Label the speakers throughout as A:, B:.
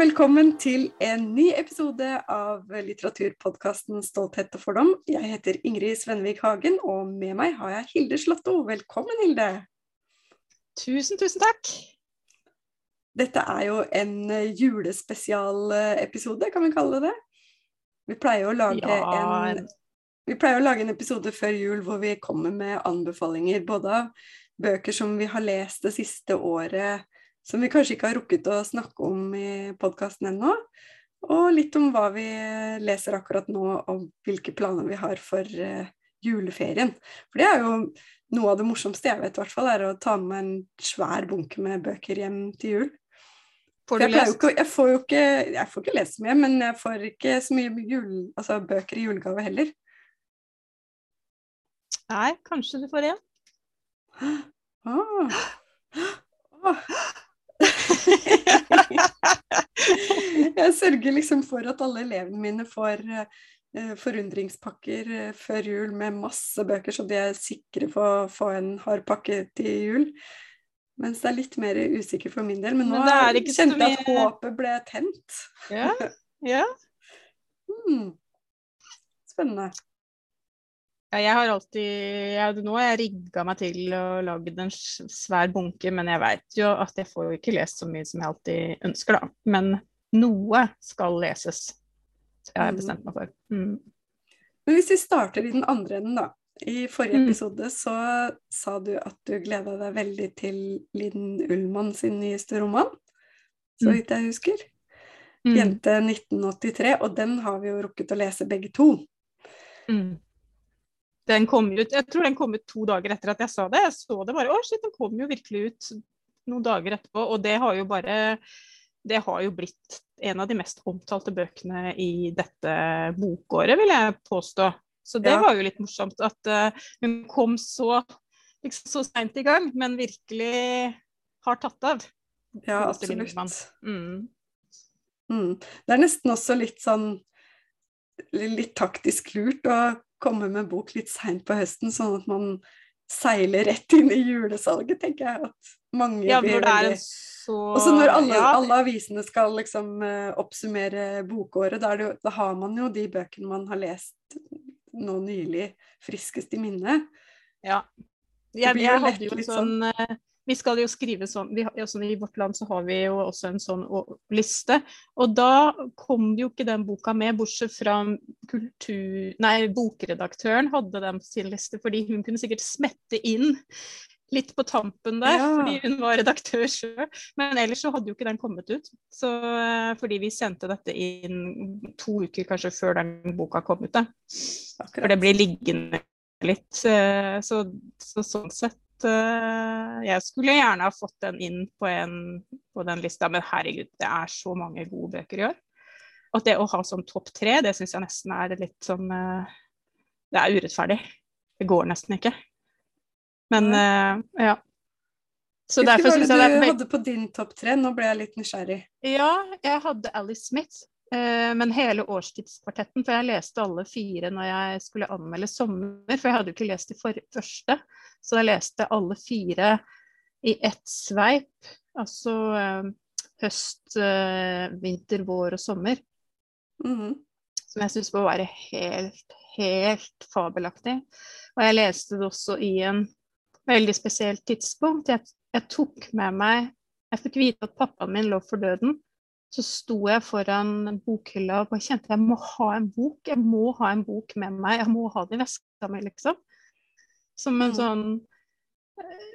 A: Velkommen til en ny episode av litteraturpodkasten 'Stolthet og fordom'. Jeg heter Ingrid Svenvik Hagen, og med meg har jeg Hilde Slåtto. Velkommen, Hilde.
B: Tusen, tusen takk.
A: Dette er jo en julespesialepisode, kan vi kalle det. Vi pleier å lage ja. en vi pleier å lage en episode før jul hvor vi kommer med anbefalinger både av bøker som vi har lest det siste året, som vi kanskje ikke har rukket å snakke om i podkasten ennå. Og litt om hva vi leser akkurat nå, og hvilke planer vi har for uh, juleferien. For det er jo noe av det morsomste jeg vet, i hvert fall, er å ta med en svær bunke med bøker hjem til jul.
B: Får lest?
A: Ikke, jeg får jo ikke Jeg får ikke lest så mye, men jeg får ikke så mye jul, altså bøker i julegave heller.
B: Nei, kanskje du får en.
A: Ah. Ah. jeg sørger liksom for at alle elevene mine får uh, forundringspakker uh, før jul med masse bøker, så de er sikre på å få en hard pakke til jul. Mens det er litt mer usikker for min del. Men nå men kjente jeg at håpet ble tent.
B: Ja, ja.
A: hmm. Spennende.
B: Ja, jeg har alltid ja, Nå har jeg rigga meg til å lage en svær bunke, men jeg veit jo at jeg får ikke lest så mye som jeg alltid ønsker, da. Men noe skal leses. Jeg har bestemt meg for. Mm.
A: Men hvis vi starter i den andre enden, da. I forrige mm. episode så sa du at du gleda deg veldig til Linn Ullmann sin nyeste roman, så mm. vidt jeg husker. Mm. 'Jente 1983', og den har vi jo rukket å lese begge to.
B: Mm. Den kom ut, jeg tror den kom ut to dager etter at jeg sa det. Jeg så det bare Å, shit, den kom jo virkelig ut noen dager etterpå. Og det har jo bare Det har jo blitt en av de mest omtalte bøkene i dette bokåret, vil jeg påstå. Så det ja. var jo litt morsomt at uh, hun kom så, liksom, så seint i gang, men virkelig har tatt av.
A: Ja, absolutt. Mm. Mm. Det er nesten også litt sånn litt taktisk lurt å komme med en bok litt seint på høsten, sånn at man seiler rett inn i julesalget, tenker jeg. At mange
B: ja, blir veldig så...
A: Og så når alle, ja. alle, avisene skal liksom uh, oppsummere bokåret, da, det, da, har man jo de bøkene man har lest nå nylig, friskest i minne.
B: Ja. Jeg, jeg hadde jo en sånn, sånn uh, vi skal jo skrive sånn, vi, altså I vårt land så har vi jo også en sånn liste. Og da kom jo ikke den boka med, bortsett fra kultur... Nei, bokredaktøren hadde den på sin liste, fordi hun kunne sikkert smette inn litt på tampen der, ja. fordi hun var redaktør sjøl. Men ellers så hadde jo ikke den kommet ut. Så, eh, fordi vi sendte dette inn to uker kanskje før den boka kom ut. Da. For det blir liggende litt. Eh, så, så sånn sett uh, jeg skulle gjerne ha fått den inn på, en, på, den lista, men herregud, det er så mange gode bøker i år. At det å ha sånn topp tre, det syns jeg nesten er litt sånn uh, Det er urettferdig. Det går nesten ikke. Men uh, ja.
A: Så Hvilke var det du hadde på din topp tre? Nå ble jeg litt nysgjerrig.
B: Ja, jeg hadde Alice Smith. Men hele årstidskvartetten, for jeg leste alle fire når jeg skulle anmelde sommer. For jeg hadde jo ikke lest de første. Så jeg leste alle fire i ett sveip. Altså eh, høst, eh, vinter, vår og sommer.
A: Mm.
B: Som jeg syns må være helt, helt fabelaktig. Og jeg leste det også i en veldig spesielt tidspunkt. Jeg, jeg tok med meg Jeg fikk vite at pappaen min lå for døden. Så sto jeg foran bokhylla og kjente at jeg må ha en bok. Jeg må ha en bok med meg. Jeg må ha den i veska mi, liksom. Som en mm. sånn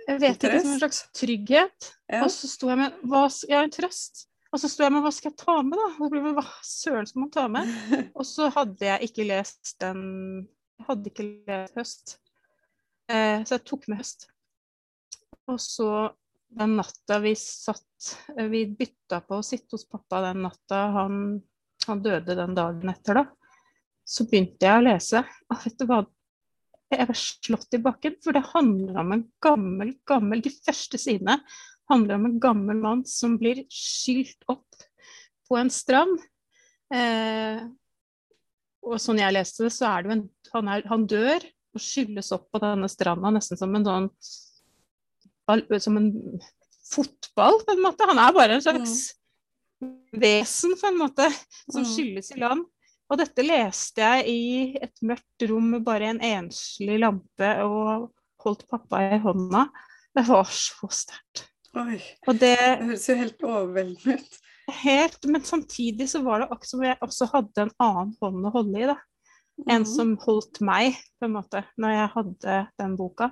B: Jeg vet ikke, som en slags trygghet. Ja. Og så sto jeg med hva, Ja, en trøst. Og så sto jeg med hva skal jeg ta med, da? Og ble, hva søren skal man ta med? Og så hadde jeg ikke lest den Jeg hadde ikke lest høst. Eh, så jeg tok med høst. Og så den natta vi satt eh, Vi bytta på å sitte hos pappa den natta han, han døde den dagen etter, da. Så begynte jeg å lese. Og vet du hva, jeg var slått i bakken, for det handler om en gammel, gammel De første sidene handler om en gammel mann som blir skylt opp på en strand. Eh, og sånn jeg leste det, så er det jo en han, er, han dør og skylles opp på denne stranda nesten som en sånn Som en fotball, på en måte. Han er bare en slags vesen, på en måte, som
A: Mm.
B: skylles i land. Og dette leste jeg i et mørkt rom med bare en enslig lampe og holdt pappa i hånda. Det var så sterkt.
A: Oi.
B: Det
A: Det høres jo helt overveldende ut.
B: helt Men samtidig så var det akkurat som jeg også hadde en annen hånd å holde i, da. En
A: mm.
B: som holdt meg, på en måte, når jeg hadde den boka.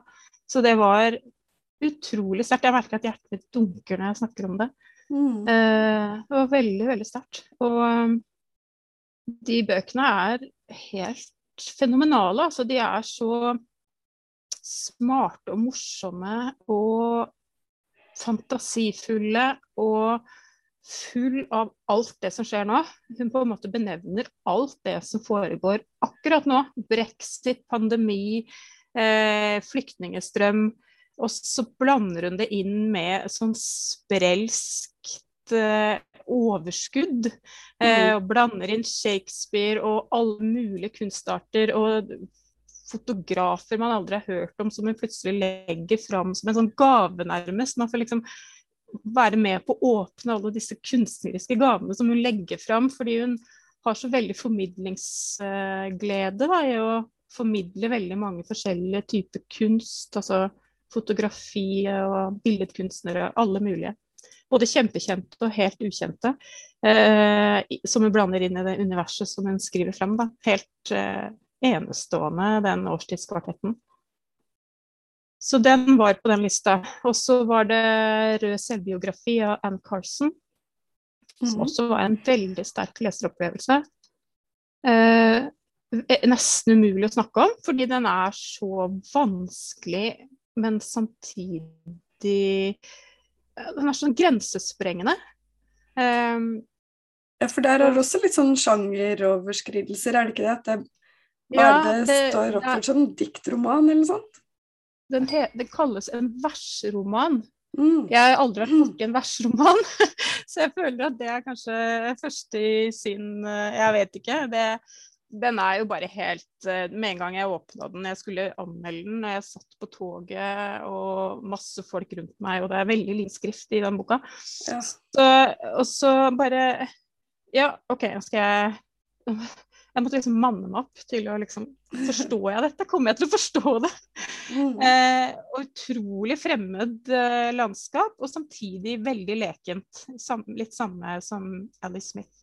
B: Så det var utrolig sterkt. Jeg merker at hjertet mitt dunker når jeg snakker om det.
A: Mm.
B: Eh, det var veldig, veldig sterkt. Og um, de bøkene er helt fenomenale. Altså, de er så smarte og morsomme og fantasifulle og full av alt det som skjer nå. Hun på en måte benevner alt det som foregår akkurat nå. Brexit, pandemi, eh, flyktningestrøm. Og så blander hun det inn med sånn sprelskt eh, overskudd. Eh, og blander inn Shakespeare og alle mulige kunstarter og fotografer man aldri har hørt om, som hun plutselig legger fram som en sånn gave, nærmest. Man får liksom være med på å åpne alle disse kunstneriske gavene som hun legger fram, fordi hun har så veldig formidlingsglede da, i å formidle veldig mange forskjellige typer kunst. altså fotografi og billedkunstnere, alle mulige. Både kjempekjente og helt ukjente, eh, som hun blander inn i det universet som hun skriver frem. Da. Helt eh, enestående, den årstidskvartetten. Så den var på den lista. Og så var det Rød selvbiografi av Ann Carson, som
A: Mhm.
B: også var en veldig sterk leseropplevelse. Eh, nesten umulig å snakke om, fordi den er så vanskelig, men samtidig Den er sånn grensesprengende. Um,
A: Ja, for der er det også litt sånn sjangeroverskridelser, er det ikke det? At det, hva
B: Ja,
A: det, står oppført som diktroman eller noe sånt?
B: den det kalles en versroman.
A: Mm.
B: Jeg har aldri vært borti en versroman, så jeg føler at det er kanskje første i sin eh, Jeg vet ikke. Det, den er jo bare helt eh, Med en gang jeg åpna den, jeg skulle anmelde den, og jeg satt på toget og masse folk rundt meg, og det er veldig liten skrift i den boka.
A: Ja.
B: Så, og så bare Ja, OK, nå skal jeg Jeg måtte liksom manne meg opp til å liksom Forstår jeg dette? Kommer jeg til å forstå det?
A: Mm.
B: Eh, utrolig fremmed eh, landskap, og samtidig veldig lekent. Sam, litt samme som Alice Smith.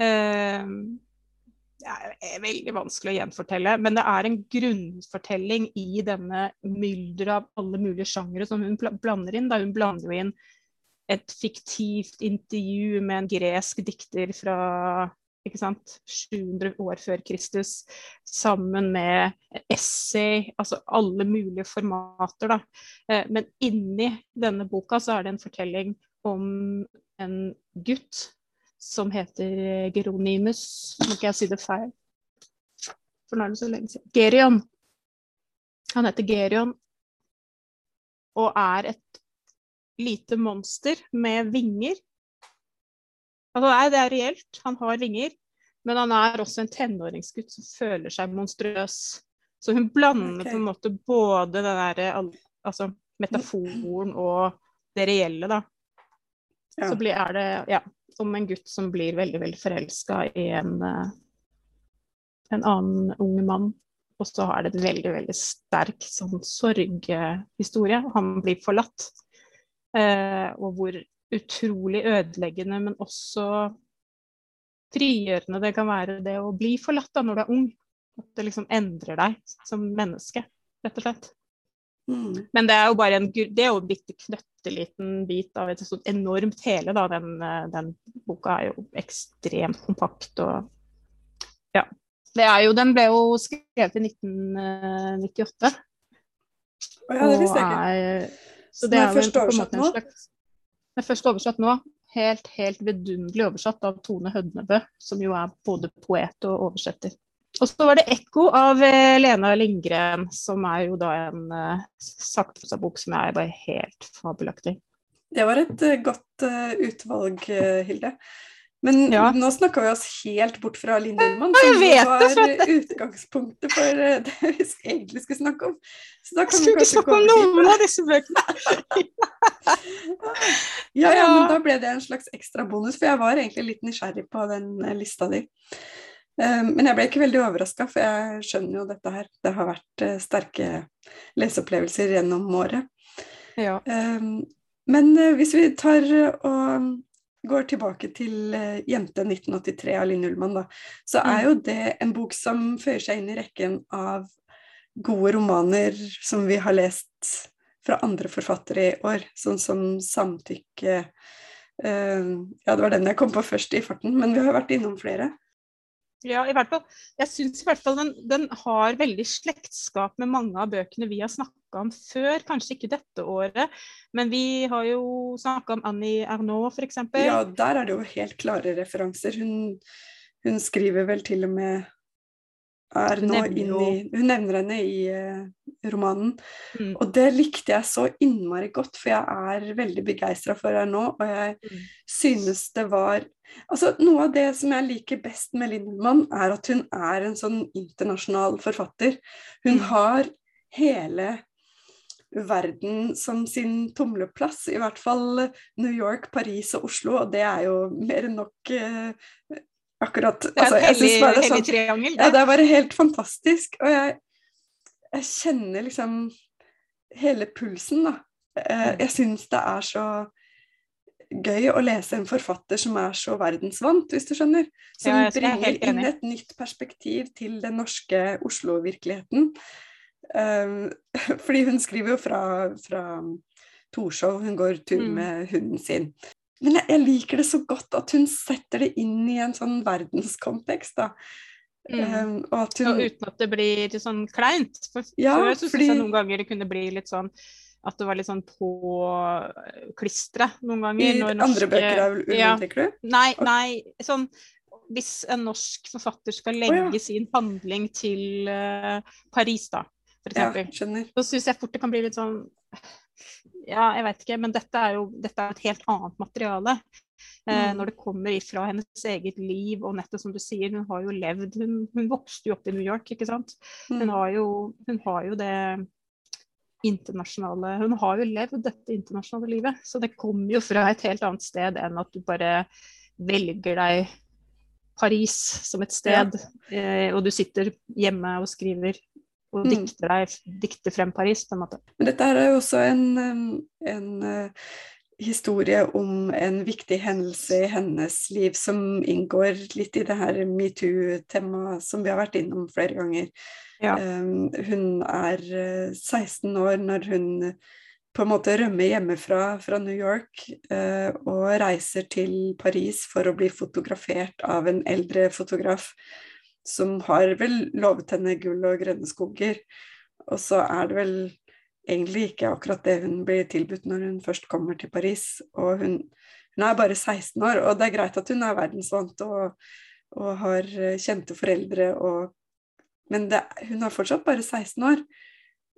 B: Eh, det er veldig vanskelig å gjenfortelle, men det er en grunnfortelling i denne mylderet av alle mulige sjangere som hun blander inn. Da hun blander jo inn et fiktivt intervju med en gresk dikter fra sant, 700 år før Kristus, sammen med essay, altså alle mulige formater. Da. Eh, Men inni denne boka så er det en fortelling om en gutt som heter Geronimus. Må ikke jeg si det feil? For nå er det så lenge siden. Gerion. Han heter Gerion og er et lite monster med vinger. Altså, nei, det er reelt, han har vinger. Men han er også en tenåringsgutt som føler seg monstrøs. Så hun blander
A: okay.
B: på en måte både den derre altså, metaforen og det reelle, da.
A: Ja.
B: Så blir, er det ja, om en gutt som blir veldig, veldig forelska i en, eh, en annen ung mann. Og så har det en veldig, veldig sterk sånn sorghistorie. Han blir forlatt. Eh, og hvor utrolig ødeleggende, men også frigjørende det kan være det å bli forlatt da når du er ung. At det liksom endrer deg som menneske, rett og slett.
A: Mm.
B: Men det er jo bare en, det er jo en bitte knøtteliten bit av et sånt enormt hele. Da. Den, eh, den boka er jo ekstremt kompakt og ja. Det er jo, den ble jo skrevet i 1998.
A: Å ja, det visste jeg ikke.
B: er-
A: Så
B: så det
A: er
B: er på en
A: oversatt
B: måte
A: nå?
B: slags Den er først oversatt nå. Helt, helt vidunderlig oversatt av Tone Hødnebø, som jo er både poet og oversetter. Og så var det 'Ekko' av eh, Lena Lindgren, som er jo da en uh, sakprosabok som er bare helt fabelaktig.
A: Det var et eh, godt uh, utvalg, Hilde. Men
B: Ja.
A: nå snakka vi oss helt bort fra Linn Ullmann,
B: Ja,
A: som
B: vet
A: var
B: det,
A: utgangspunktet for det vi egentlig skulle snakke om. Så da kan vi kanskje
B: snakke om noen av disse bøkene.
A: Ja, ja, men da ble det en slags ekstra bonus, for jeg var egentlig litt nysgjerrig på den lista di. Eh, Men jeg ble ikke veldig overraska, for jeg skjønner jo dette her. Det har vært eh, sterke leseopplevelser gjennom året.
B: Ja.
A: Eh, Men hvis vi tar og går tilbake til 'Jente 1983' av Linn Ullmann, da, så er
B: Mm.
A: jo det en bok som føyer seg inn i rekken av gode romaner som vi har lest fra andre forfattere i år, sånn som 'Samtykke'. Ja, det var den jeg kom på først i farten, men vi har vært innom flere.
B: Ja, i hvert fall. Jeg syns i hvert fall den, den har veldig slektskap med mange av bøkene vi har snakka om før. Kanskje ikke dette året, men vi har jo snakka om Annie Ernaux f.eks.
A: Ja, der er det jo helt klare referanser. Hun, hun skriver vel til og med er
B: Hun
A: nå
B: nevner
A: inn
B: jo-
A: i Hun nevner henne i uh, romanen.
B: Mm.
A: Og det likte jeg så innmari godt, for jeg er veldig begeistra for henne nå. Og jeg
B: Mm.
A: synes det var Altså, noe av det som jeg liker best med Lindemann, er at hun er en sånn internasjonal forfatter. Hun
B: Mm.
A: har hele verden som sin tumleplass, i hvert fall New York, Paris og Oslo, og det er jo mer enn nok eh, akkurat
B: Det er
A: altså,
B: et hellig,
A: bare sånn-
B: triangel.
A: ja, det er bare helt fantastisk. Og jeg, jeg kjenner liksom hele pulsen, da. Eh,
B: Mm.
A: Jeg syns det er så gøy å lese en forfatter som er så verdensvant, hvis du skjønner. Som
B: Ja, er
A: bringer inn et nytt perspektiv til den norske Oslo-virkeligheten. Eh, fordi hun skriver jo fra, fra Torshov, hun går tur
B: Mm.
A: med hunden sin. Men jeg, jeg liker det så godt at hun setter det inn i en sånn verdenskontekst, da.
B: Mm.
A: Um, og at
B: Og uten at det blir sånn kleint. For
A: Ja,
B: før så syns
A: fordi-
B: jeg noen ganger det kunne bli litt sånn at det var litt sånn på klistret noen
A: I
B: ganger. når
A: andre bøker av Ulven,
B: Ja.
A: tenker du?
B: Nei, nei, sånn hvis en norsk forfatter skal
A: legge
B: legge
A: ja.
B: sin handling til uh, Paris, da, for
A: Ja,
B: eksempel,
A: skjønner.
B: så syns jeg fort det kan bli litt sånn Ja, jeg vet ikke, men dette er jo dette er et helt annet materiale. Eh,
A: Mm.
B: Når det kommer ifra hennes eget liv, og nettopp som du sier, hun har jo levd Hun, hun vokste jo opp i New York, ikke sant. Hun
A: Mm.
B: har jo, hun har jo det internasjonale Hun har jo levd dette internasjonale livet. Så det kommer jo fra et helt annet sted enn at du bare velger deg Paris som et sted, eh, og du sitter hjemme og skriver og
A: Mm.
B: dikter, deg, dikter frem Paris, på en måte.
A: Men dette er jo også en, en uh, historie om en viktig hendelse i hennes liv som inngår litt i det her metoo-temaet som vi har vært innom flere ganger.
B: Ja.
A: Um, hun er uh, 16 år når hun på en måte rømmer hjemmefra fra New York uh, og reiser til Paris for å bli fotografert av en eldre fotograf som har vel lovet henne gull og grønne skoger. Og så er det vel egentlig ikke akkurat det hun blir tilbudt når hun først kommer til Paris. Og hun, hun er bare 16 år, og det er greit at hun er verdensvant og, og har eh, kjente foreldre og Men det, hun er fortsatt bare 16 år.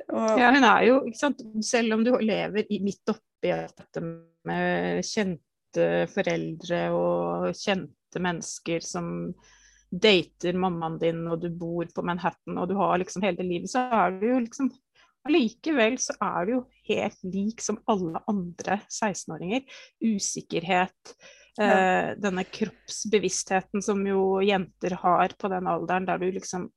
A: Og,
B: Ja, hun er jo, ikke sant, selv om du lever i, midt oppi dette med kjente foreldre og kjente mennesker som dater mammaen din, og du bor på Manhattan, og du har liksom hele livet, så er du jo liksom Allikevel så er du jo helt lik som alle andre 16-åringer. Usikkerhet, eh, denne kroppsbevisstheten som jo jenter har på den alderen, der du liksom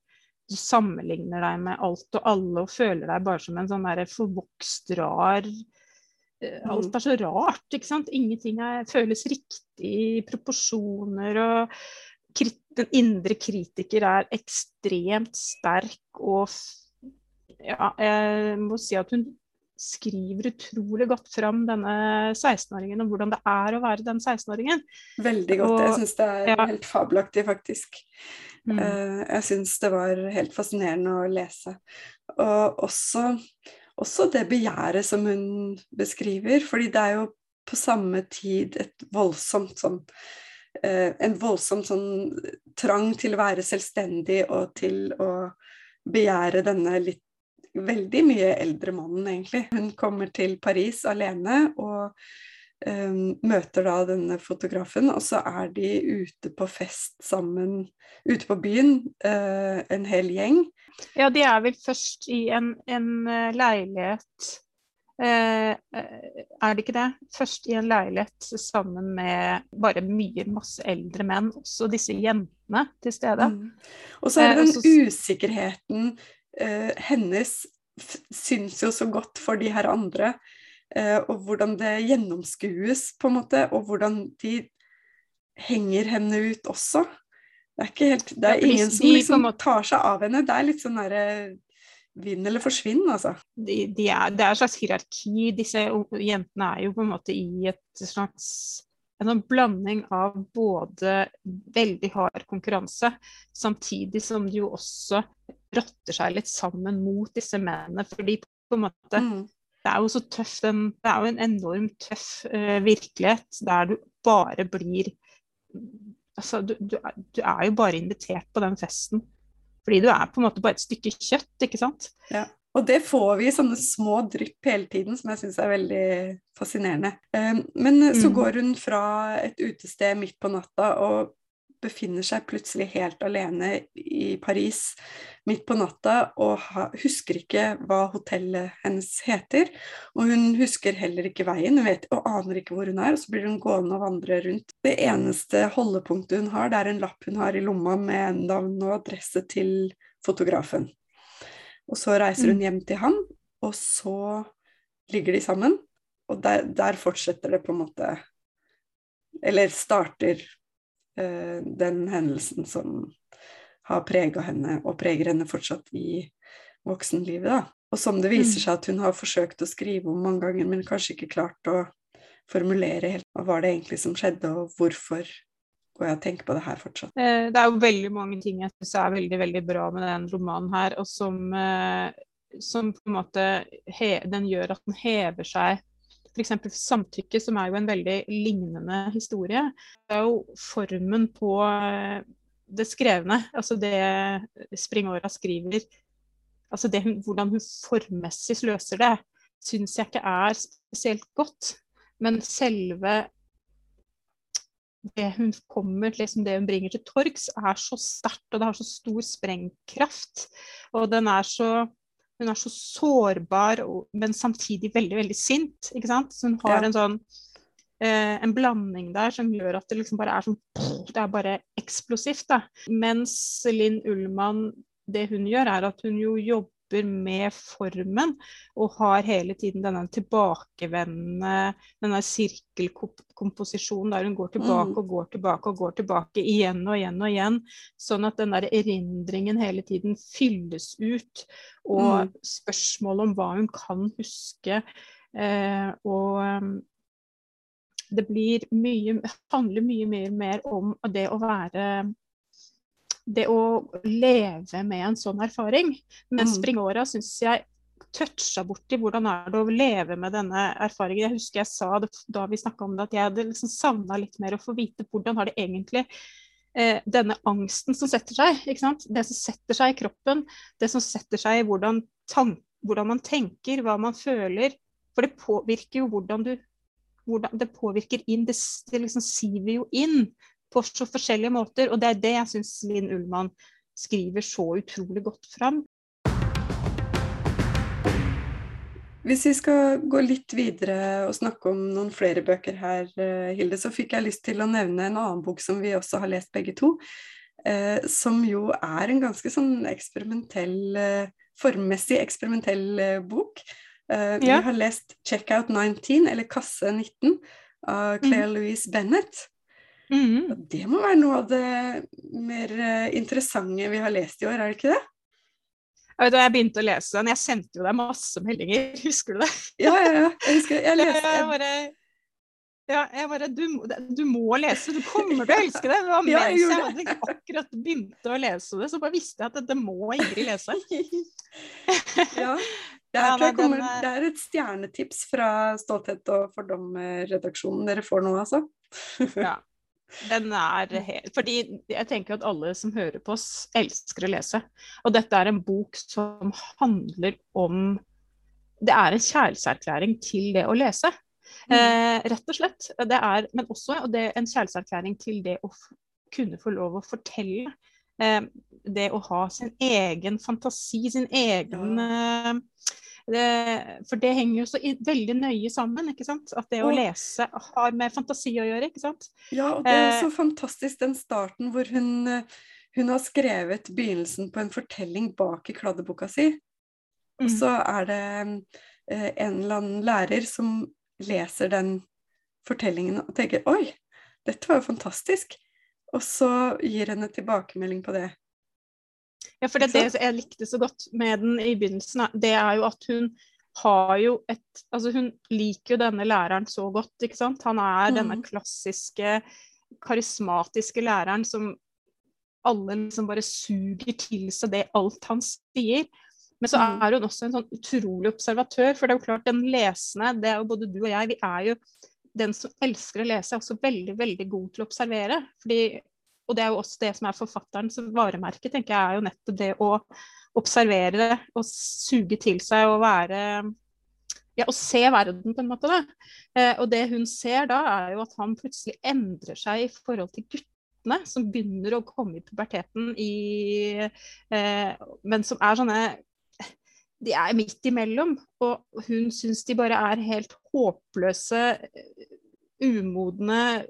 B: du sammenligner deg med alt og alle og føler deg bare som en sånn der forvokst, rar eh, Alt er så rart, ikke sant. Ingenting er, føles riktig i proporsjoner. og Den indre kritiker er ekstremt sterk og Ja, jeg må si at hun skriver utrolig godt fram denne 16-åringen og hvordan det er å være den 16-åringen.
A: veldig godt. Jeg
B: og-
A: syns det er
B: ja.
A: helt fabelaktig, faktisk.
B: Mm.
A: Eh, jeg syns det var helt fascinerende å lese. Og også, også det begjæret som hun beskriver, fordi det er jo på samme tid et voldsomt sånn En voldsom sånn trang til å være selvstendig og til å begjære denne litt veldig mye eldre mannen, egentlig. Hun kommer til Paris alene og um, møter da denne fotografen, og så er de ute på fest sammen ute på byen, uh, en hel gjeng.
B: Ja, de er vel først i en, en leilighet uh, Er det ikke det? Først i en leilighet sammen med bare mye, masse eldre menn, også disse jentene til stede. Mm.
A: Og så er det den uh, usikkerheten hennes syns jo så godt for de her andre. Eh, og hvordan det gjennomskues, på en måte, og hvordan de henger henne ut også. Det er, ikke helt, det er ingen som liksom tar seg av henne. Det er litt sånn derre vinn eller forsvinn, altså.
B: De, de er, det er et slags hierarki. Disse jentene er jo på en måte i et slags en sånn blanding av både veldig hard konkurranse, samtidig som de jo også rotter seg litt sammen mot disse mennene. Fordi på en måte mm det er jo så tøff, den, det er jo en enormt tøff uh, virkelighet der du bare blir Altså, du, du, du, er jo bare invitert på den festen fordi du er på en måte bare et stykke kjøtt, ikke sant?
A: Ja. Og det får vi i sånne små drypp hele tiden, som jeg syns er veldig fascinerende. Um, men mm. så går hun fra et utested midt på natta og befinner seg plutselig helt alene i Paris midt på natta og husker ikke hva hotellet hennes heter. Og hun husker heller ikke veien vet, og aner ikke hvor hun er. Og så blir hun gående og vandre rundt. Det eneste holdepunktet hun har, det er en lapp hun har i lomma med navn og adresse til fotografen. Og så reiser hun mm. hjem til han, og så ligger de sammen. Og der, der fortsetter det på en måte Eller starter den hendelsen som har prega henne, og preger henne fortsatt i voksenlivet. Da. Og som det viser mm. seg at hun har forsøkt å skrive om mange ganger, men kanskje ikke klart å formulere helt hva var det egentlig som skjedde, og hvorfor går jeg og tenker på det her fortsatt.
B: Eh, det er jo veldig mange ting jeg syns er veldig veldig bra med den romanen her, og som, eh, som på en måte den gjør at den hever seg F.eks. samtykke, som er jo en veldig lignende historie. Det er jo formen på eh, det skrevne, altså det Springåra skriver, altså det, hvordan hun formmessig løser det, syns jeg ikke er spesielt godt. Men selve det hun kommer, liksom det hun bringer til torgs, er så sterkt, og det har så stor sprengkraft. Og den er så hun er så sårbar, men samtidig veldig, veldig sint. ikke sant? Så hun har ja. en sånn eh, en blanding der som gjør at det liksom bare er sånn Det er bare eksplosivt, da. Mens Linn Ullmann, det hun gjør, er at hun jo jobber med formen og har hele tiden denne tilbakevendende denne sirkelkomposisjonen der hun går tilbake mm. og går tilbake og går tilbake igjen og igjen og igjen. Sånn at den der erindringen hele tiden fylles ut. Og mm. spørsmålet om hva hun kan huske. Eh, og det blir mye, handler mye, mye mer om det å være det å leve med en sånn erfaring. Men mm. springåra syns jeg toucha borti hvordan er det å leve med denne erfaringen. Jeg husker jeg sa det da vi snakka om det, at jeg hadde liksom savna litt mer å få vite hvordan har det egentlig eh, denne angsten som setter seg. ikke sant? Det som setter seg i kroppen, det som setter seg i hvordan, hvordan man tenker, hva man føler. For det påvirker jo hvordan du hvordan det påvirker inn. Det, det liksom siver jo inn på så forskjellige måter. Og det er det jeg syns Linn Ullmann skriver så utrolig godt fram.
A: Hvis vi skal gå litt videre og snakke om noen flere bøker her, eh, Hilde, så fikk jeg lyst til å nevne en annen bok som vi også har lest begge to. Eh, som jo er en ganske sånn eksperimentell, eh, formmessig eksperimentell eh, bok. Vi har lest 'Checkout 19', eller 'Kasse 19', av Claire mm. Louise Bennett. Mm. Det må være noe av det mer uh, interessante vi har lest i år, er det ikke det?
B: Jeg vet, da jeg begynte å lese den, jeg sendte jo deg masse meldinger, husker du det?
A: Ja, ja, ja. Jeg husker jeg leste
B: jeg bare, ja, jeg bare du, du, må lese, du kommer til å elske det. det ja, jeg mens jeg hadde akkurat begynte å lese det, så bare visste jeg at dette må Ingrid lese.
A: ja. Det er, ja, kommer, det er, et stjernetips fra Stolthet og fordom-redaksjonen dere får nå, altså.
B: ja. Den er helt Fordi jeg tenker at alle som hører på oss, elsker å lese. Og dette er en bok som handler om Det er en kjærlighetserklæring til det å lese. Mm. Eh, rett og slett. Det er, men også det, en kjærlighetserklæring til det å kunne få lov å fortelle. Eh, det å ha sin egen fantasi, sin egen ja. Det, For det henger jo så i, veldig nøye sammen. ikke sant? At det å lese har med fantasi å gjøre. ikke sant?
A: Ja, og det er eh, så fantastisk den starten hvor hun, hun har skrevet begynnelsen på en fortelling bak i kladdeboka si. Og mm. så er det eh, en eller annen lærer som leser den fortellingen og tenker Oi, dette var jo fantastisk. Og så gir henne tilbakemelding på det.
B: Ja, for det, det jeg likte så godt med den i begynnelsen, det er jo at hun har jo et Altså, hun liker jo denne læreren så godt, ikke sant. Han er mm. denne klassiske, karismatiske læreren som alle liksom bare suger til seg det alt han sier. Men så mm. er hun også en sånn utrolig observatør. For det er jo klart, den lesende, det er jo både du og jeg, vi er jo den som elsker å lese, er også veldig, veldig god til å observere. Fordi, og det er jo også det som er forfatterens varemerke, tenker jeg, er jo nettopp det å observere og suge til seg og være ja, å se verden, på en måte. Eh, og det hun ser da, er jo at han plutselig endrer seg i forhold til guttene som begynner å komme i puberteten, i, eh, men som er sånne de er midt imellom. Og hun syns de bare er helt håpløse, umodne,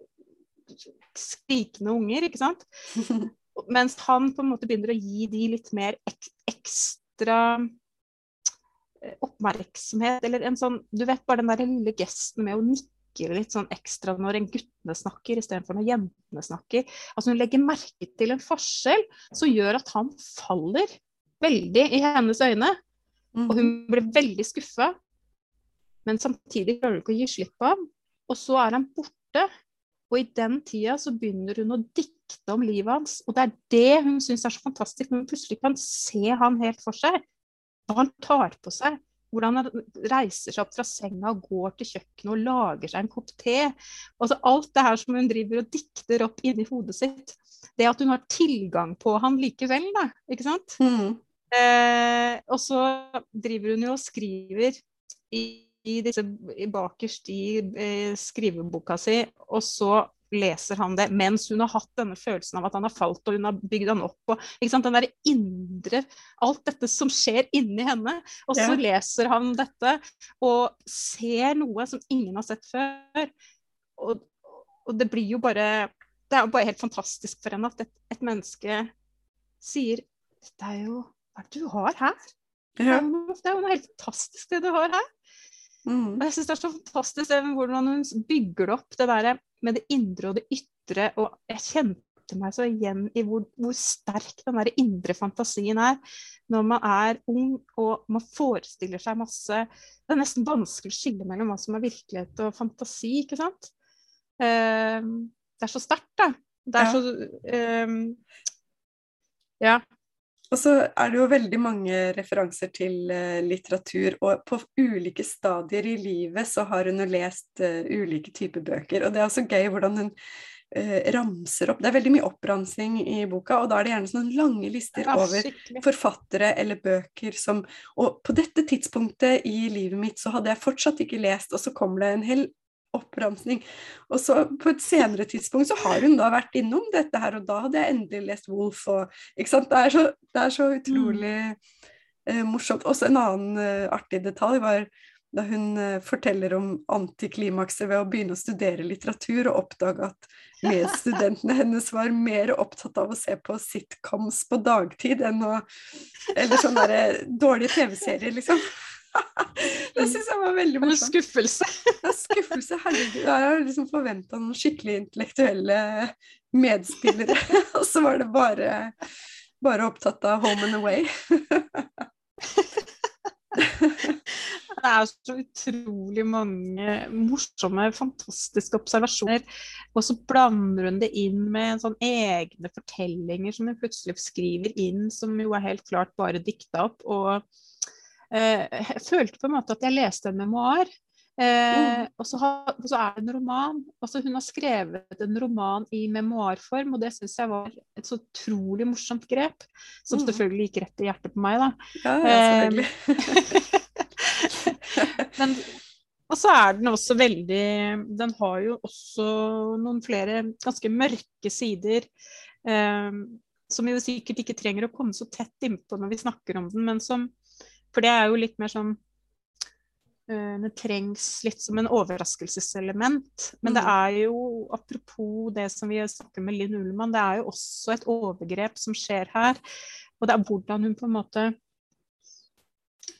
B: skrikende unger, ikke sant. Mens han på en måte begynner å gi de litt mer ek ekstra eh, oppmerksomhet, eller en sånn Du vet bare den der lille gesten med å nikke litt sånn ekstra når en guttene snakker istedenfor når jentene snakker. Altså Hun legger merke til en forskjell som gjør at han faller veldig i hennes øyne. Mm. Og hun blir veldig skuffa, men samtidig klarer hun ikke å gi slipp på ham. Og så er han borte. Og i den tida så begynner hun å dikte om livet hans. Og det er det hun syns er så fantastisk, når hun plutselig kan se han helt for seg. Hva han tar på seg. Hvordan han reiser seg opp fra senga og går til kjøkkenet og lager seg en kopp te. Altså alt det her som hun driver og dikter opp inni hodet sitt. Det at hun har tilgang på han likevel, da. Ikke sant? Mm. Eh, og så driver hun jo og skriver i, i disse bakerst i eh, skriveboka si, og så leser han det mens hun har hatt denne følelsen av at han har falt, og hun har bygd han opp. Og, Den der indre Alt dette som skjer inni henne. Og så ja. leser han dette og ser noe som ingen har sett før. Og, og det blir jo bare Det er jo bare helt fantastisk for henne at et, et menneske sier Dette er jo hva er det du har her? Ja. Det, er jo noe helt fantastisk det du har her. Mm. Og jeg syns det er så fantastisk hvordan hun bygger det opp, det der med det indre og det ytre. Og jeg kjente meg så igjen i hvor, hvor sterk den der indre fantasien er når man er ung og man forestiller seg masse Det er nesten vanskelig å skille mellom hva som er virkelighet og fantasi, ikke sant? Uh, det er så sterkt, da. Det er ja. så um, Ja.
A: Og så er det jo veldig mange referanser til uh, litteratur, og på ulike stadier i livet så har hun jo lest uh, ulike typer bøker. Og det er også gøy hvordan hun uh, ramser opp Det er veldig mye oppramsing i boka, og da er det gjerne sånne lange lister ja, over forfattere eller bøker som Og på dette tidspunktet i livet mitt så hadde jeg fortsatt ikke lest, og så kommer det en hel oppramsing. Og så på et senere tidspunkt så har hun da vært innom dette her, og da hadde jeg endelig lest Wolf og Ikke sant. Det er så, det er så utrolig eh, morsomt. Også en annen eh, artig detalj var da hun eh, forteller om antiklimakset ved å begynne å studere litteratur, og oppdage at medstudentene hennes var mer opptatt av å se på sitcoms på dagtid enn å Eller sånne dårlige TV-serier, liksom. det syns jeg var veldig morsomt.
B: Skuffelse.
A: skuffelse. Herregud. Jeg har liksom forventa noen skikkelig intellektuelle medspillere, og så var det bare, bare opptatt av Home and Away.
B: det er så utrolig mange morsomme, fantastiske observasjoner. Og så blander hun det inn med sånn egne fortellinger som hun plutselig skriver inn, som jo er helt klart bare dikta opp. og jeg følte på en måte at jeg leste en memoar. Eh, mm. og, så har, og, så er det en roman. Altså, hun har skrevet en roman i memoarform, og det syns jeg var et så utrolig morsomt grep. Som mm. selvfølgelig gikk rett i hjertet på meg, da.
A: Ja, ja selvfølgelig.
B: Eh, men, Og så er den også veldig Den har jo også noen flere ganske mørke sider. Eh, som vi jo sikkert ikke trenger å komme så tett innpå når vi snakker om den, men som For det er jo litt mer sånn eh, Det trengs litt som en overraskelseselement. Men det mm. er jo, apropos det som vi snakker med Linn Ullmann, det er jo også et overgrep som skjer her. Og det er hvordan hun på en måte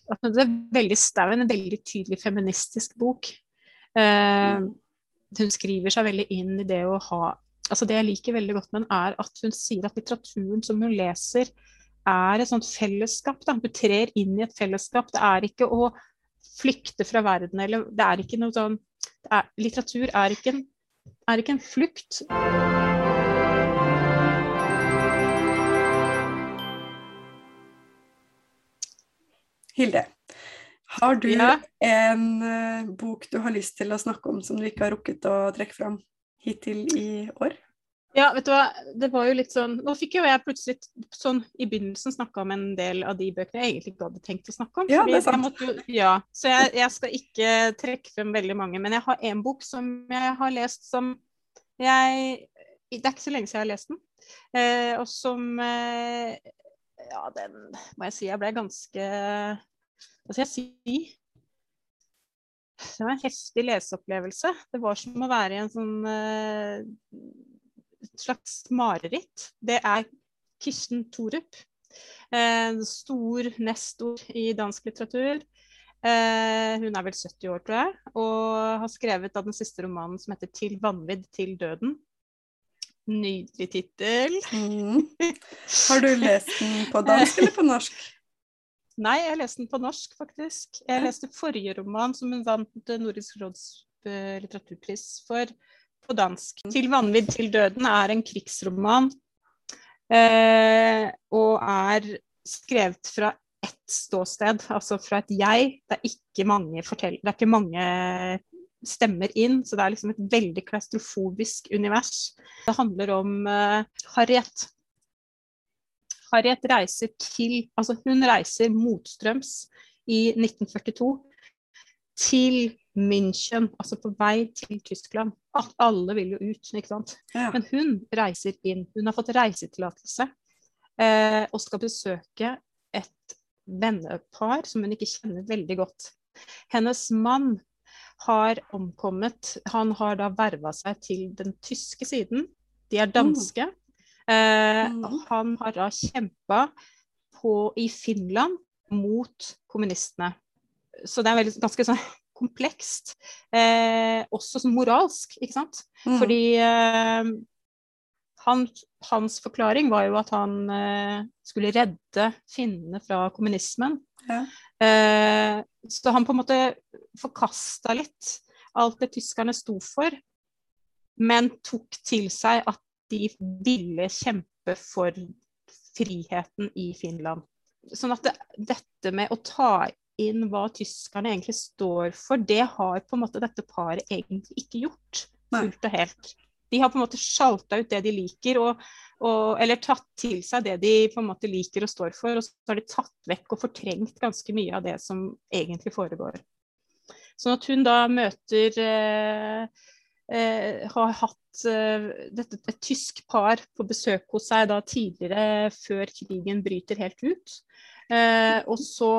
B: det er veldig stau, en veldig tydelig feministisk bok. Eh, hun skriver seg veldig inn i det å ha altså Det jeg liker veldig godt med den, er at hun sier at litteraturen som hun leser, er et sånt fellesskap. Da. Du trer inn i et fellesskap. Det er ikke å flykte fra verden, eller det er ikke noe sånn er, Litteratur er ikke, en, er ikke en flukt.
A: Hilde, har du ja. en uh, bok du har lyst til å snakke om som du ikke har rukket å trekke fram hittil i år?
B: Ja, vet du hva, det var jo litt sånn Nå fikk jo jeg plutselig sånn i begynnelsen snakka om en del av de bøkene jeg egentlig ikke hadde tenkt å snakke om.
A: Ja, det er sant.
B: Måtte, ja, så jeg, jeg, skal ikke trekke frem veldig mange. Men jeg har en bok som jeg har lest som jeg Det er ikke så lenge siden jeg har lest den. Eh, og som eh, Ja, den må jeg si jeg ble ganske Hva skal jeg si? Det var en heftig leseopplevelse. Det var som å være i en sånn uh, slags mareritt. Det er Kirsten Thorup. Eh, stor nestor i dansk litteratur. Eh, hun er vel 70 år, tror jeg, og har skrevet av den siste romanen som heter 'Til vanvidd til døden'. Nydelig tittel. Mm.
A: Har du lest den på dansk eller på norsk?
B: Nei, jeg leste den på norsk, faktisk. Jeg leste forrige roman som hun vant Nordisk råds eh, litteraturpris for på dansk. 'Til vanvidd til døden' er en krigsroman. Eh, og er skrevet fra ett ståsted, altså fra et jeg. Det er ikke mange, fortell det er ikke mange stemmer inn, så det er liksom et veldig klaustrofobisk univers. Det handler om eh, Harriet. Harriet reiser til Altså, hun reiser motstrøms i 1942 til München, altså på vei til Tyskland. Alle vil jo ut, ikke sant. Ja. Men hun reiser inn. Hun har fått reisetillatelse eh, og skal besøke et vennepar som hun ikke kjenner veldig godt. Hennes mann har omkommet. Han har da verva seg til den tyske siden. De er danske. Mm. Eh, mm. Han har da kjempa i Finland mot kommunistene. Så det er veldig, ganske sånn komplekst. Eh, også sånn moralsk, ikke sant. Mm. Fordi eh, han, hans forklaring var jo at han eh, skulle redde finnene fra kommunismen. Ja. Eh, så han på en måte forkasta litt alt det tyskerne sto for, men tok til seg at de ville kjempe for friheten i Finland. Sånn at det, dette med å ta inn hva tyskerne egentlig står for, det har på en måte dette paret egentlig ikke gjort fullt og helt. De har på en måte sjalta ut det de liker, og, og, eller tatt til seg det de på en måte liker og står for, og så har de tatt vekk og fortrengt ganske mye av det som egentlig foregår. Sånn at hun da møter eh, eh, Har hatt eh, dette, et tysk par på besøk hos seg da tidligere, før krigen bryter helt ut. Eh, og så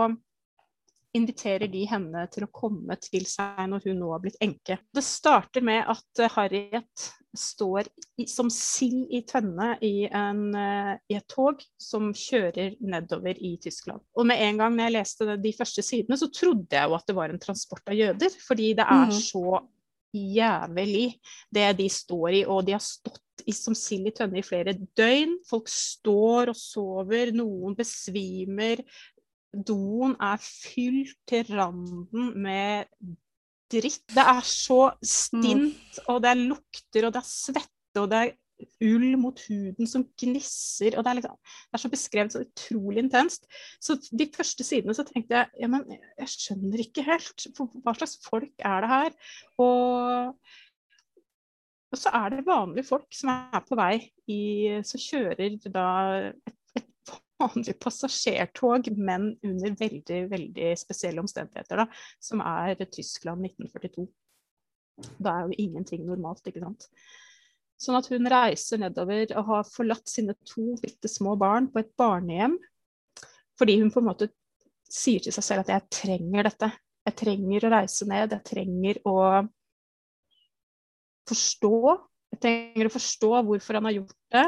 B: inviterer de henne til å komme til seg når hun nå har blitt enke. Det starter med at eh, Harriet står i, som sild i tønne i, en, uh, i, et tog som kjører nedover i Tyskland. Og med en gang når jeg leste de første sidene, så trodde jeg jo at det var en transport av jøder. Fordi det er mm. så jævlig det de står i, og de har stått i, som sild i tønne i flere døgn. Folk står og sover, noen besvimer, doen er fylt til randen med dritt. Det er så stint, og det er lukter, og det er svette, og det er ull mot huden som gnisser. og Det er, liksom, det er så beskrevet så utrolig intenst. Så de første sidene så tenkte jeg ja, men jeg skjønner ikke helt. Hva slags folk er det her? Og, og så er det vanlige folk som er på vei i Som kjører da et vanlig passasjertog, men under veldig, veldig spesielle omstendigheter, da, som er Tyskland 1942. Da er jo ingenting normalt, ikke sant. Sånn at hun reiser nedover og har forlatt sine to bitte små barn på et barnehjem. Fordi hun på en måte sier til seg selv at 'jeg trenger dette'. Jeg trenger å reise ned. Jeg trenger å forstå. Jeg trenger å forstå hvorfor han har gjort det.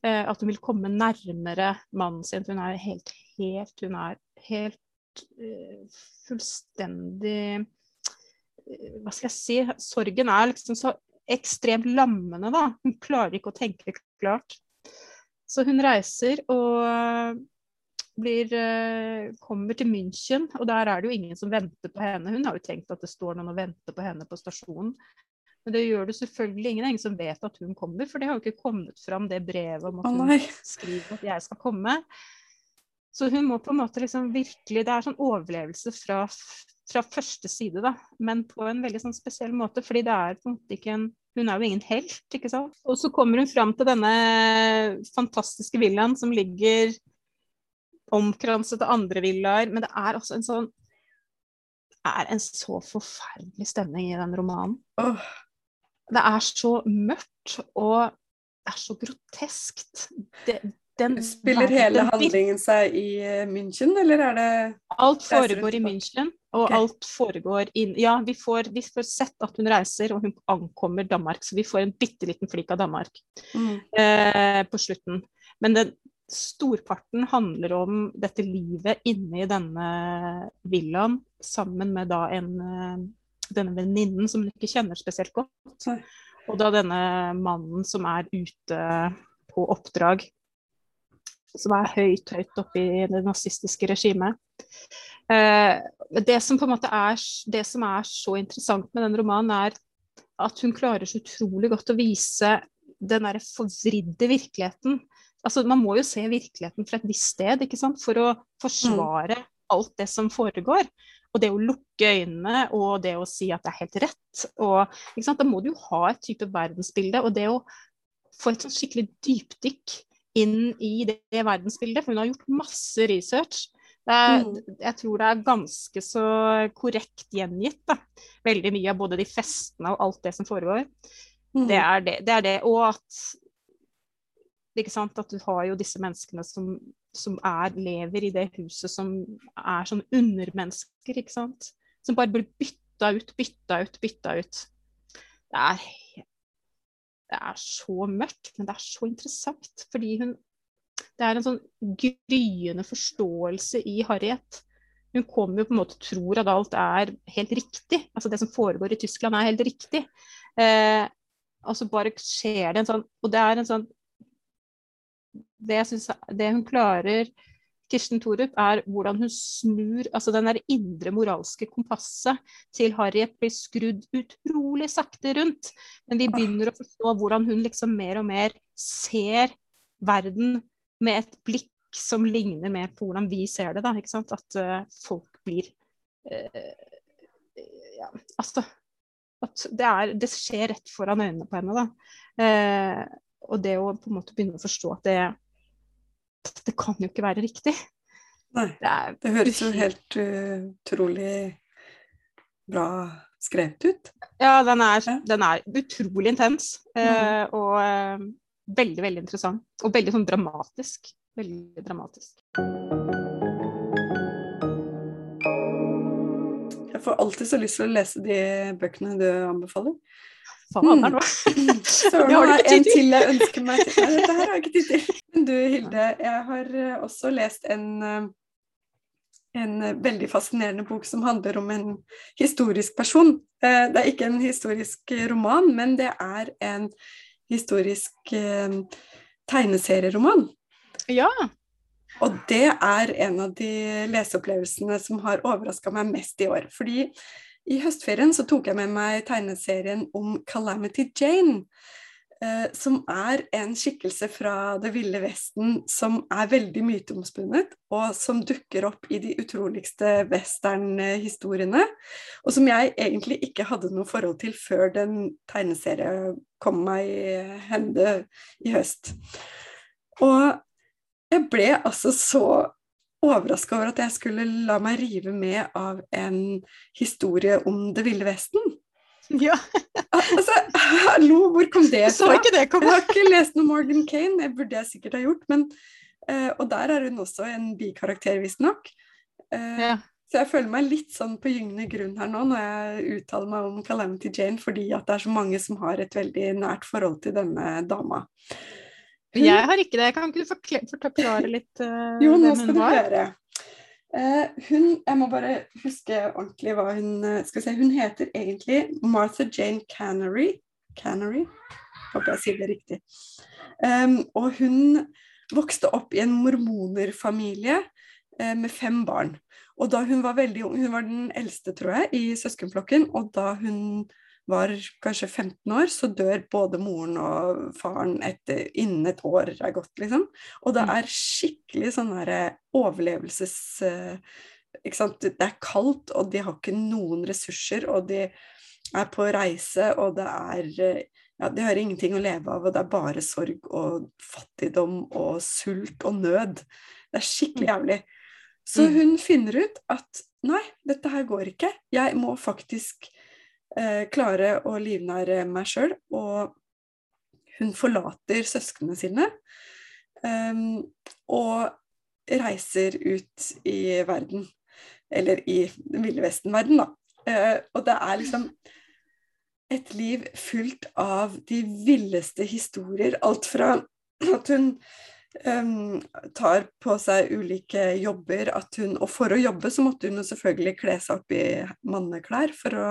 B: Eh, at hun vil komme nærmere mannen sin. Hun er helt, helt Hun er helt uh, fullstendig uh, Hva skal jeg si? Sorgen er liksom så ekstremt lammende, da. Hun klarer ikke å tenke klart. Så hun reiser og blir, kommer til München, og der er det jo ingen som venter på henne. Hun har jo tenkt at det står noen og venter på henne på stasjonen. Men det gjør det selvfølgelig ingen. ingen som vet at hun kommer, for det har jo ikke kommet fram det brevet om at hun skriver at jeg skal komme. Så hun må på en måte liksom virkelig Det er sånn overlevelse fra, fra første side, da. Men på en veldig sånn spesiell måte, fordi det er på en måte ikke en hun er jo ingen helt, ikke sant. Og så kommer hun fram til denne fantastiske villaen som ligger omkranset av andre villaer. Men det er også en sånn Det er en så forferdelig stemning i den romanen. Oh. Det er så mørkt, og det er så groteskt. Det,
A: den, Spiller hele handlingen seg i eh, München, eller er det
B: Alt foregår i München, og okay. alt foregår inn Ja, vi får, vi får, sett at hun reiser, og hun ankommer Danmark, så vi får en bitte liten flik av Danmark mm. eh, på slutten. Men den, storparten handler om dette livet inne i denne villaen, sammen med da en eh, denne venninnen som hun ikke kjenner spesielt godt. Og da denne mannen som er ute på oppdrag, som er høyt, høyt oppe i det nazistiske regimet. Eh, det som på en måte er, det som er så interessant med den romanen, er at hun klarer så utrolig godt å vise den derre forvridde virkeligheten. Altså, man må jo se virkeligheten fra et visst sted ikke sant? for å forsvare mm. alt det som foregår. Og det å lukke øynene og det å si at det er helt rett. Og, Da må du jo ha et type verdensbilde. Og det å få et sånn skikkelig dypdykk inn i det, det verdensbildet, for hun har gjort masse research. Er, mm. Jeg tror det er ganske så korrekt gjengitt. Da. Veldig mye av både de festene og alt det som foregår. Mm. Det, er det, det, er det. Og at, at du har jo disse menneskene som som er, lever i det huset, som er sånn undermennesker, ikke sant. Som bare blir bytta ut, bytta ut, bytta ut. Det er, det er så mørkt, men det er så interessant. Fordi hun Det er en sånn gryende forståelse i Harriet. Hun kommer jo på en måte tror at alt er helt riktig. Altså det som foregår i Tyskland, er helt riktig. Eh, og så bare skjer det en sånn Og det er en sånn det, synes, det hun klarer, Kirsten Thorup, er hvordan hun snur altså den der indre moralske kompasset til Harriet blir skrudd utrolig sakte rundt. Men vi begynner å forstå hvordan hun liksom mer og mer ser verden med et blikk som ligner mer på hvordan vi ser det. da, ikke sant? At uh, folk blir uh, ja, altså at det, er, det, skjer rett foran øynene på henne. da. Uh, og det å på en måte begynne å forstå at det, det kan jo ikke være riktig.
A: Nei, det, det høres jo helt uh, utrolig bra skrevet ut.
B: Ja, den er, ja. Den er utrolig intens. Uh, og uh, veldig, veldig interessant. Og veldig sånn dramatisk. Veldig dramatisk.
A: Jeg får alltid så lyst til å lese de bøkene du anbefaler.
B: Faen her nå.
A: Så nå har jeg en til jeg ønsker meg. Nei, dette her har jeg ikke tid til. Men du Hilde, jeg har eh, også lest en, eh, en eh, veldig fascinerende bok som handler om en historisk person. Det er ikke en historisk roman, men det er en historisk tegneserieroman.
B: Ja.
A: Og det er en av de leseopplevelsene som har overraska meg mest i år. Fordi i høstferien så tok jeg med meg tegneserien om Calamity Jane. Eh, som er en skikkelse fra Det ville Vesten som er veldig myteomspunnet, og som dukker opp i de utroligste westernhistoriene. Og som jeg egentlig ikke hadde noe forhold til før den tegneserien kom meg i hende i høst. Og jeg ble altså så overraska over at jeg skulle la meg rive med av en historie om Det ville vesten.
B: Ja.
A: altså, hallo, hvor kom det fra?
B: Så ikke det komme.
A: Jeg har ikke lest noe Morgan Kane, det burde jeg sikkert ha gjort. Men, uh, og der er hun også en bikarakter, visstnok. Uh, ja. Så jeg føler meg litt sånn på gyngende grunn her nå når jeg uttaler meg om Calamity Jane, fordi at det er så mange som har et veldig nært forhold til denne dama.
B: Hun... Jeg har ikke det. Kan ikke du forklare litt uh,
A: jo, nå skal du høre. Uh, hun Jeg må bare huske ordentlig hva hun uh, Skal vi se, hun heter egentlig Martha Jane Cannery. Cannery? Håper jeg sier det riktig. Um, og hun vokste opp i en mormonerfamilie uh, med fem barn. Og da hun var veldig ung, hun var den eldste, tror jeg, i søskenflokken, og da hun var kanskje 15 år, så dør både moren og faren etter, innen et år er gått, liksom. Og det mm. er skikkelig sånn derre overlevelses... Eh, ikke sant. Det er kaldt, og de har ikke noen ressurser, og de er på reise, og det er eh, ja, De har ingenting å leve av, og det er bare sorg og fattigdom og sult og nød. Det er skikkelig mm. jævlig. Så mm. hun finner ut at nei, dette her går ikke. Jeg må faktisk klare å livnære meg sjøl. Og hun forlater søsknene sine um, og reiser ut i verden. Eller i den ville vesten-verden, da. Uh, og det er liksom et liv fullt av de villeste historier. Alt fra at hun um, tar på seg ulike jobber, at hun Og for å jobbe så måtte hun selvfølgelig kle seg opp i manneklær for å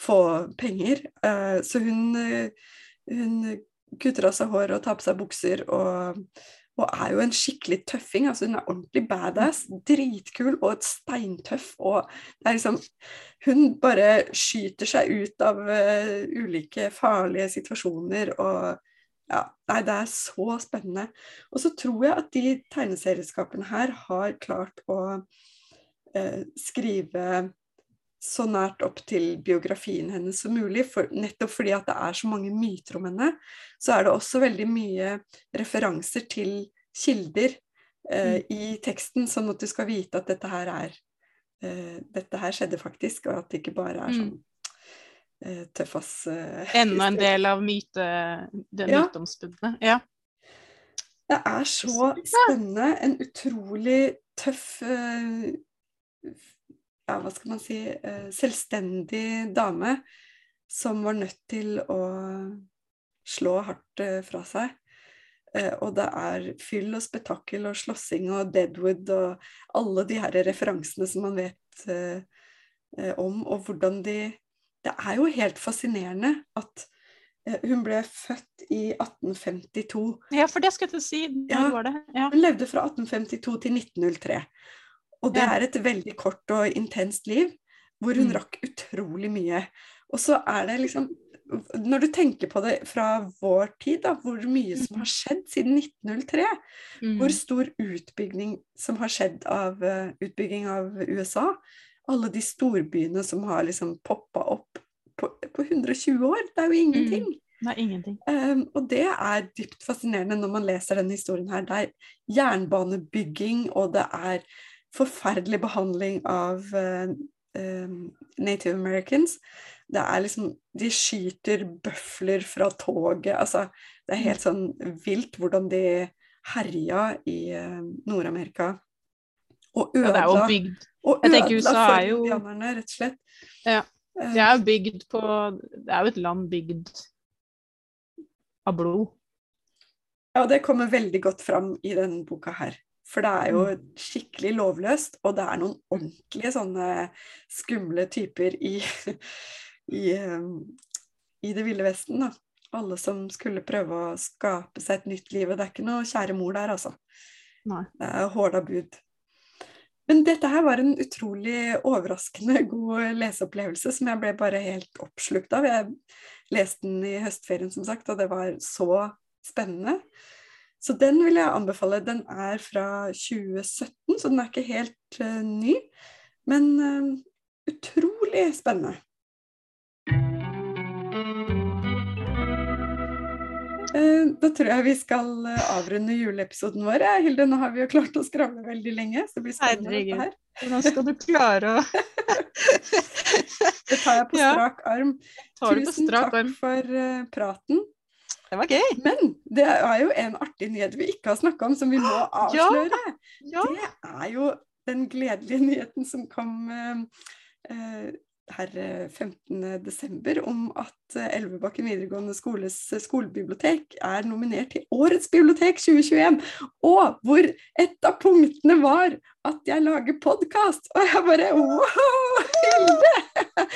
A: få penger. Uh, så hun, hun kutter av seg hår og tar på seg bukser og, og, er jo en skikkelig tøffing. altså Hun er ordentlig badass, dritkul og et steintøff. og det er liksom Hun bare skyter seg ut av uh, ulike farlige situasjoner og ja, nei, det er så spennende. Og så tror jeg at de tegneserieskapene her har klart å skrive så nært opp til biografien hennes som mulig. For, nettopp fordi at det er så mange myter om henne, så er det også veldig mye referanser til kilder eh, mm. i teksten, sånn at du skal vite at dette her er eh, Dette her skjedde faktisk, og at det ikke bare er sånn eh, tøffas
B: eh, Enda en del av myte, det ja. myteomspunne. Ja.
A: Det er så spennende. En utrolig tøff uh, ja, hva skal man si, eh, selvstendig dame som var nødt til å slå hardt eh, fra seg. Eh, og det er fyll og spetakkel og slåssing og Deadwood og alle de her referansene som man vet om, og hvordan de Det er jo helt fascinerende at hun ble født i 1852.
B: Ja, for det skal jeg til å si. Ja,
A: ja. Hun levde fra 1852 til 1903. Og det er et veldig kort og intenst liv, hvor hun mm. rakk utrolig mye. Og så er det liksom Når du tenker på det fra vår tid, da, hvor mye som har skjedd siden 1903, mm. hvor stor utbygging som har skjedd av uh, utbygging av USA, alle de storbyene som har liksom poppa opp på, på, 120 år, det er jo ingenting. Mm.
B: Er ingenting.
A: Um, og det er dypt fascinerende når man leser denne historien her. Det er jernbanebygging, og det er forferdelig behandling av uh, Native Americans. Det er liksom De skyter bøfler fra toget. Altså, det er helt sånn vilt hvordan de herja i uh, Nord-Amerika. Og ødela, ja, bygd, og ødela for jo, indianerne, rett og slett.
B: Ja. Det er jo bygd på Det er jo et land bygd av blod.
A: Ja, det kommer veldig godt fram i denne boka her. For det er jo mm. skikkelig lovløst, og det er noen ordentlige sånne skumle typer i, i, um, i Det ville vesten. da. Alle som skulle prøve å skape seg et nytt liv. Og det er ikke noe kjære mor der, altså. Nei. Det er hårda bud. Men dette her var en utrolig overraskende god leseopplevelse som jeg ble bare helt oppslukt av. Jeg leste den i høstferien, som sagt, og det var så spennende. Så den vil jeg anbefale. Den er fra 2017, så den er ikke helt uh, ny. Men uh, utrolig spennende. Eh, da tror jeg vi skal avrunde juleepisoden vår. Hilde, nå har vi jo klart å skravle veldig lenge. så det blir spennende dette her.
B: Nå skal du klare å
A: Det tar jeg på strak arm.
B: Tusen takk
A: arm. for praten.
B: Det var gøy.
A: Men det er jo en artig nyhet vi ikke har snakka om, som vi må avsløre.
B: Ja. Ja.
A: Det er jo den gledelige nyheten som kom uh, uh, her 15.12. om at Elvebakken videregående skoles skolebibliotek er nominert til Årets bibliotek 2021. Og hvor et av punktene var at jeg lager podkast! Og jeg bare wow, Hilde!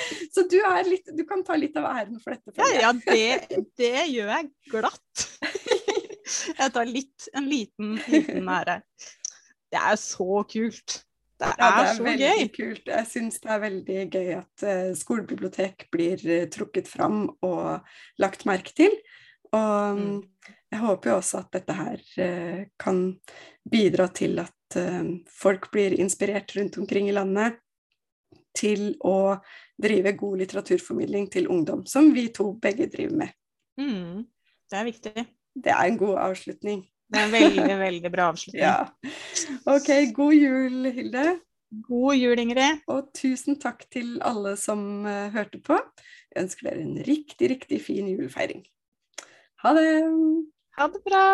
A: Så du, litt, du, kan ta litt av æren for dette.
B: For ja, ja det, det, gjør jeg glatt. Jeg tar litt, en liten, liten ære. Det er så kult. Det er, ja, det er så gøy.
A: kult. Jeg syns det er veldig gøy at uh, skolebibliotek blir uh, trukket fram og lagt merke til. Og mm. jeg håper jo også at dette her uh, kan bidra til at folk blir inspirert rundt omkring i landet til å drive god litteraturformidling til ungdom, som vi to begge driver med.
B: Mm, det er viktig.
A: Det er en god avslutning.
B: Det er en veldig, veldig bra avslutning.
A: Ja. Ok, god jul, Hilde.
B: God jul, Ingrid.
A: Og tusen takk til alle som uh, hørte på. Jeg ønsker dere en riktig, riktig fin julefeiring. Ha det!
B: Ha det bra!